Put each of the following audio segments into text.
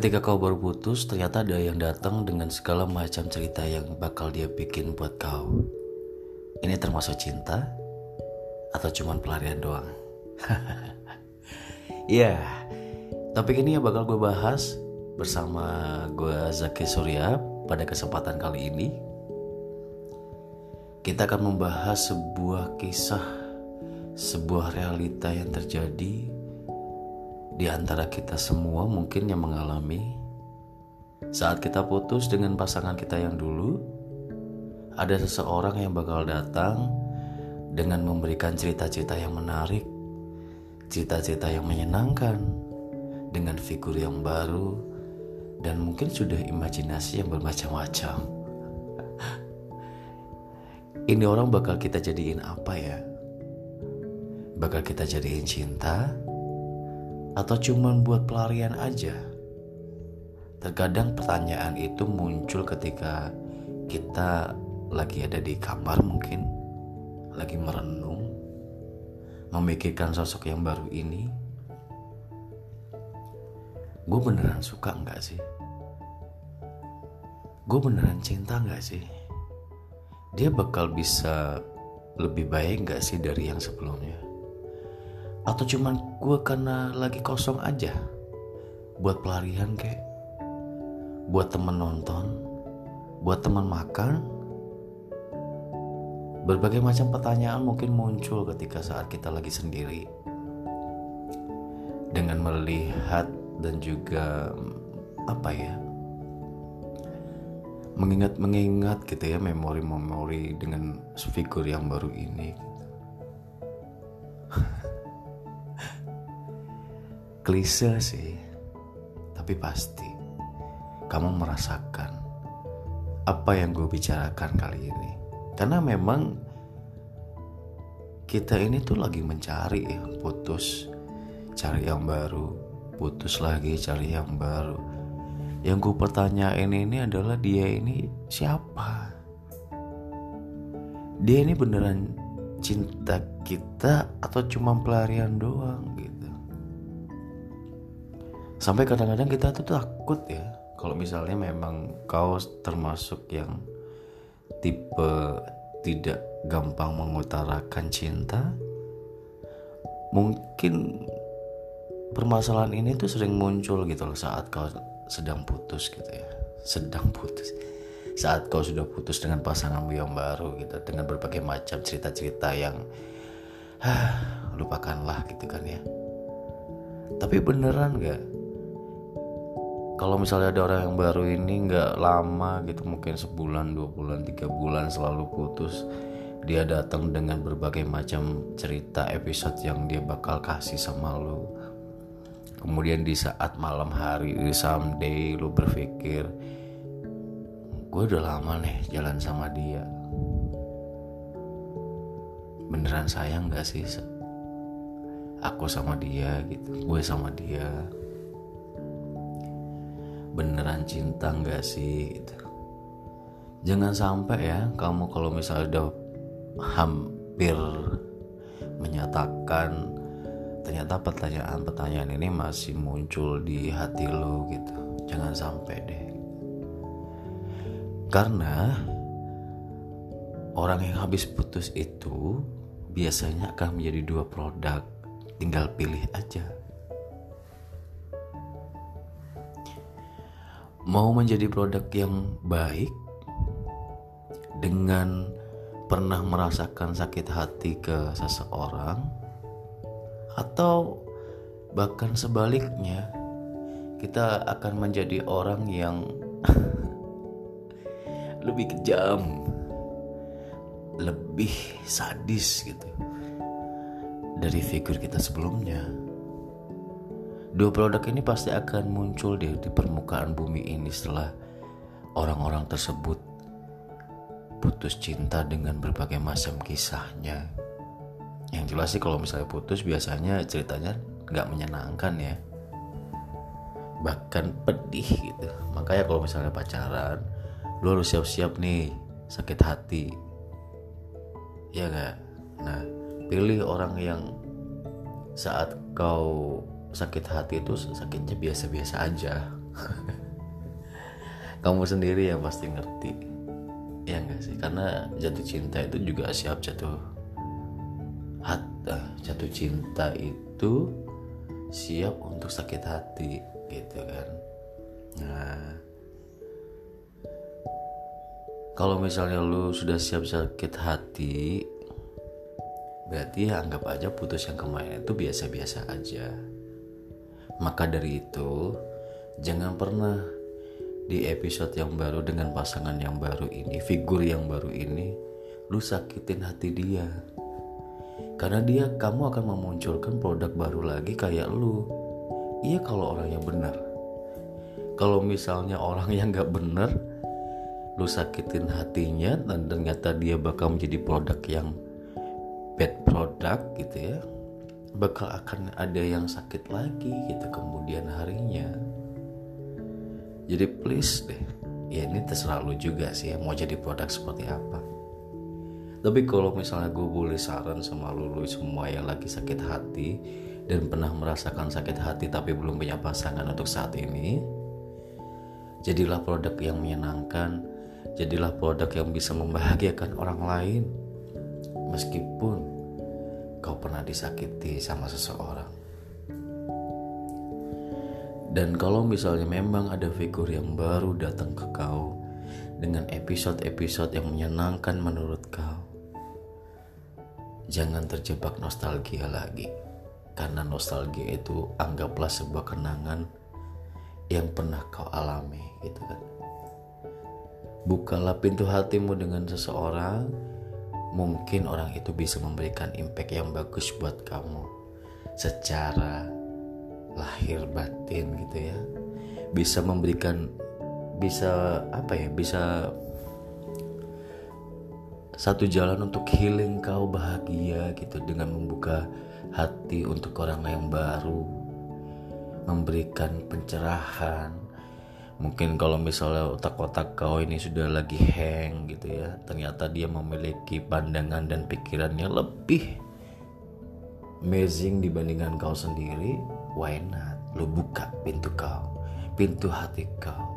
Ketika kau baru putus, ternyata ada yang datang dengan segala macam cerita yang bakal dia bikin buat kau. Ini termasuk cinta atau cuman pelarian doang? Iya, yeah, topik ini yang bakal gue bahas bersama gue Zaki Surya pada kesempatan kali ini. Kita akan membahas sebuah kisah, sebuah realita yang terjadi di antara kita semua mungkin yang mengalami saat kita putus dengan pasangan kita yang dulu, ada seseorang yang bakal datang dengan memberikan cerita-cerita yang menarik, cerita-cerita yang menyenangkan, dengan figur yang baru, dan mungkin sudah imajinasi yang bermacam-macam. Ini orang bakal kita jadiin apa ya? Bakal kita jadiin cinta, atau cuman buat pelarian aja? Terkadang pertanyaan itu muncul ketika kita lagi ada di kamar mungkin, lagi merenung, memikirkan sosok yang baru ini. Gue beneran suka nggak sih? Gue beneran cinta nggak sih? Dia bakal bisa lebih baik nggak sih dari yang sebelumnya? Atau cuman gue karena lagi kosong aja? Buat pelarian kayak buat temen nonton. Buat teman makan. Berbagai macam pertanyaan mungkin muncul ketika saat kita lagi sendiri. Dengan melihat dan juga apa ya mengingat-mengingat gitu ya memori-memori dengan figur yang baru ini klise sih tapi pasti kamu merasakan apa yang gue bicarakan kali ini. Karena memang kita ini tuh lagi mencari ya putus cari yang baru putus lagi cari yang baru. Yang gue pertanyain ini adalah dia ini siapa? Dia ini beneran cinta kita atau cuma pelarian doang gitu sampai kadang-kadang kita tuh takut ya kalau misalnya memang kau termasuk yang tipe tidak gampang mengutarakan cinta mungkin permasalahan ini tuh sering muncul gitu loh saat kau sedang putus gitu ya. Sedang putus. Saat kau sudah putus dengan pasangan yang baru gitu dengan berbagai macam cerita-cerita yang ah, lupakanlah gitu kan ya. Tapi beneran gak kalau misalnya ada orang yang baru ini nggak lama gitu mungkin sebulan dua bulan tiga bulan selalu putus dia datang dengan berbagai macam cerita episode yang dia bakal kasih sama lo kemudian di saat malam hari di someday lu berpikir gue udah lama nih jalan sama dia. Beneran sayang gak sih aku sama dia gitu gue sama dia beneran cinta nggak sih gitu. jangan sampai ya kamu kalau misalnya udah hampir menyatakan ternyata pertanyaan-pertanyaan ini masih muncul di hati lo gitu. Jangan sampai deh. Karena orang yang habis putus itu biasanya akan menjadi dua produk tinggal pilih aja mau menjadi produk yang baik dengan pernah merasakan sakit hati ke seseorang atau bahkan sebaliknya kita akan menjadi orang yang lebih kejam lebih sadis gitu dari figur kita sebelumnya Dua produk ini pasti akan muncul di, di permukaan bumi ini setelah orang-orang tersebut putus cinta dengan berbagai macam kisahnya. Yang jelas sih kalau misalnya putus biasanya ceritanya nggak menyenangkan ya. Bahkan pedih gitu. Makanya kalau misalnya pacaran, lu harus siap-siap nih sakit hati. Ya gak? Nah, pilih orang yang saat kau sakit hati itu sakitnya biasa-biasa aja. Kamu sendiri ya pasti ngerti. Ya enggak sih? Karena jatuh cinta itu juga siap jatuh hat eh, jatuh cinta itu siap untuk sakit hati gitu kan? Nah kalau misalnya lu sudah siap sakit hati berarti ya anggap aja putus yang kemarin itu biasa-biasa aja maka dari itu jangan pernah di episode yang baru dengan pasangan yang baru ini, figur yang baru ini, lu sakitin hati dia. Karena dia kamu akan memunculkan produk baru lagi kayak lu. Iya kalau orangnya benar. Kalau misalnya orang yang gak benar, lu sakitin hatinya dan ternyata dia bakal menjadi produk yang bad product gitu ya bakal akan ada yang sakit lagi gitu kemudian harinya. Jadi please deh ya ini terserah lu juga sih ya mau jadi produk seperti apa. Tapi kalau misalnya gue boleh saran sama lu, lu semua yang lagi sakit hati dan pernah merasakan sakit hati tapi belum punya pasangan untuk saat ini jadilah produk yang menyenangkan jadilah produk yang bisa membahagiakan orang lain. Meskipun pernah disakiti sama seseorang dan kalau misalnya memang ada figur yang baru datang ke kau dengan episode-episode yang menyenangkan menurut kau, jangan terjebak nostalgia lagi. Karena nostalgia itu anggaplah sebuah kenangan yang pernah kau alami gitu kan. Bukalah pintu hatimu dengan seseorang, mungkin orang itu bisa memberikan impact yang bagus buat kamu secara lahir batin gitu ya. Bisa memberikan bisa apa ya bisa satu jalan untuk healing kau bahagia gitu dengan membuka hati untuk orang yang baru memberikan pencerahan mungkin kalau misalnya otak-otak kau ini sudah lagi hang gitu ya ternyata dia memiliki pandangan dan pikirannya lebih amazing dibandingkan kau sendiri why not? Lu buka pintu kau pintu hati kau.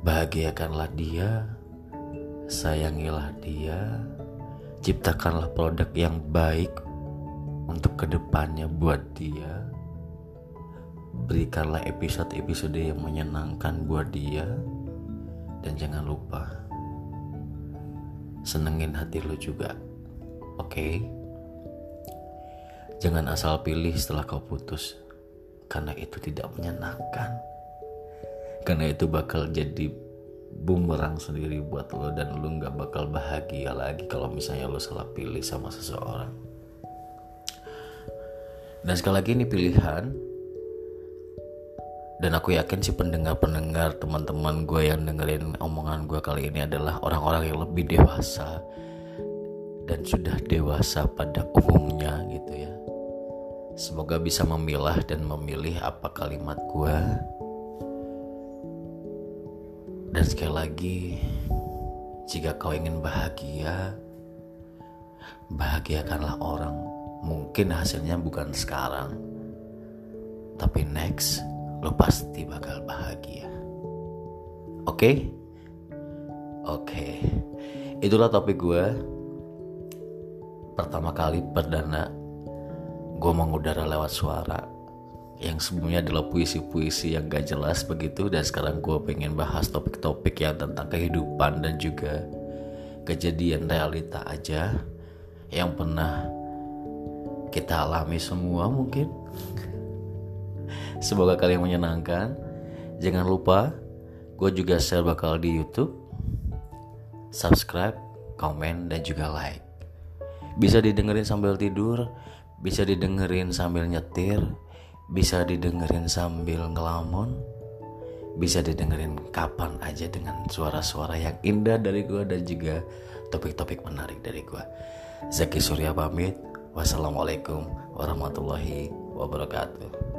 Bahagiakanlah dia sayangilah dia ciptakanlah produk yang baik untuk ke depannya buat dia berikanlah episode-episode yang menyenangkan buat dia dan jangan lupa senengin hati lu juga oke okay? Jangan asal pilih setelah kau putus, karena itu tidak menyenangkan. Karena itu bakal jadi bumerang sendiri buat lo dan lo nggak bakal bahagia lagi kalau misalnya lo salah pilih sama seseorang. Dan sekali lagi ini pilihan dan aku yakin sih pendengar-pendengar teman-teman gue yang dengerin omongan gue kali ini adalah orang-orang yang lebih dewasa dan sudah dewasa pada umumnya gitu ya Semoga bisa memilah dan memilih apa kalimat gue. Dan sekali lagi, jika kau ingin bahagia, bahagiakanlah orang. Mungkin hasilnya bukan sekarang, tapi next lo pasti bakal bahagia. Oke? Oke. Itulah topik gue. Pertama kali perdana gue mengudara lewat suara yang sebelumnya adalah puisi-puisi yang gak jelas begitu dan sekarang gue pengen bahas topik-topik yang tentang kehidupan dan juga kejadian realita aja yang pernah kita alami semua mungkin semoga kalian menyenangkan jangan lupa gue juga share bakal di YouTube subscribe komen dan juga like bisa didengerin sambil tidur bisa didengerin sambil nyetir, bisa didengerin sambil ngelamun, bisa didengerin kapan aja dengan suara-suara yang indah dari gue dan juga topik-topik menarik dari gue. Zaki Surya pamit. Wassalamualaikum warahmatullahi wabarakatuh.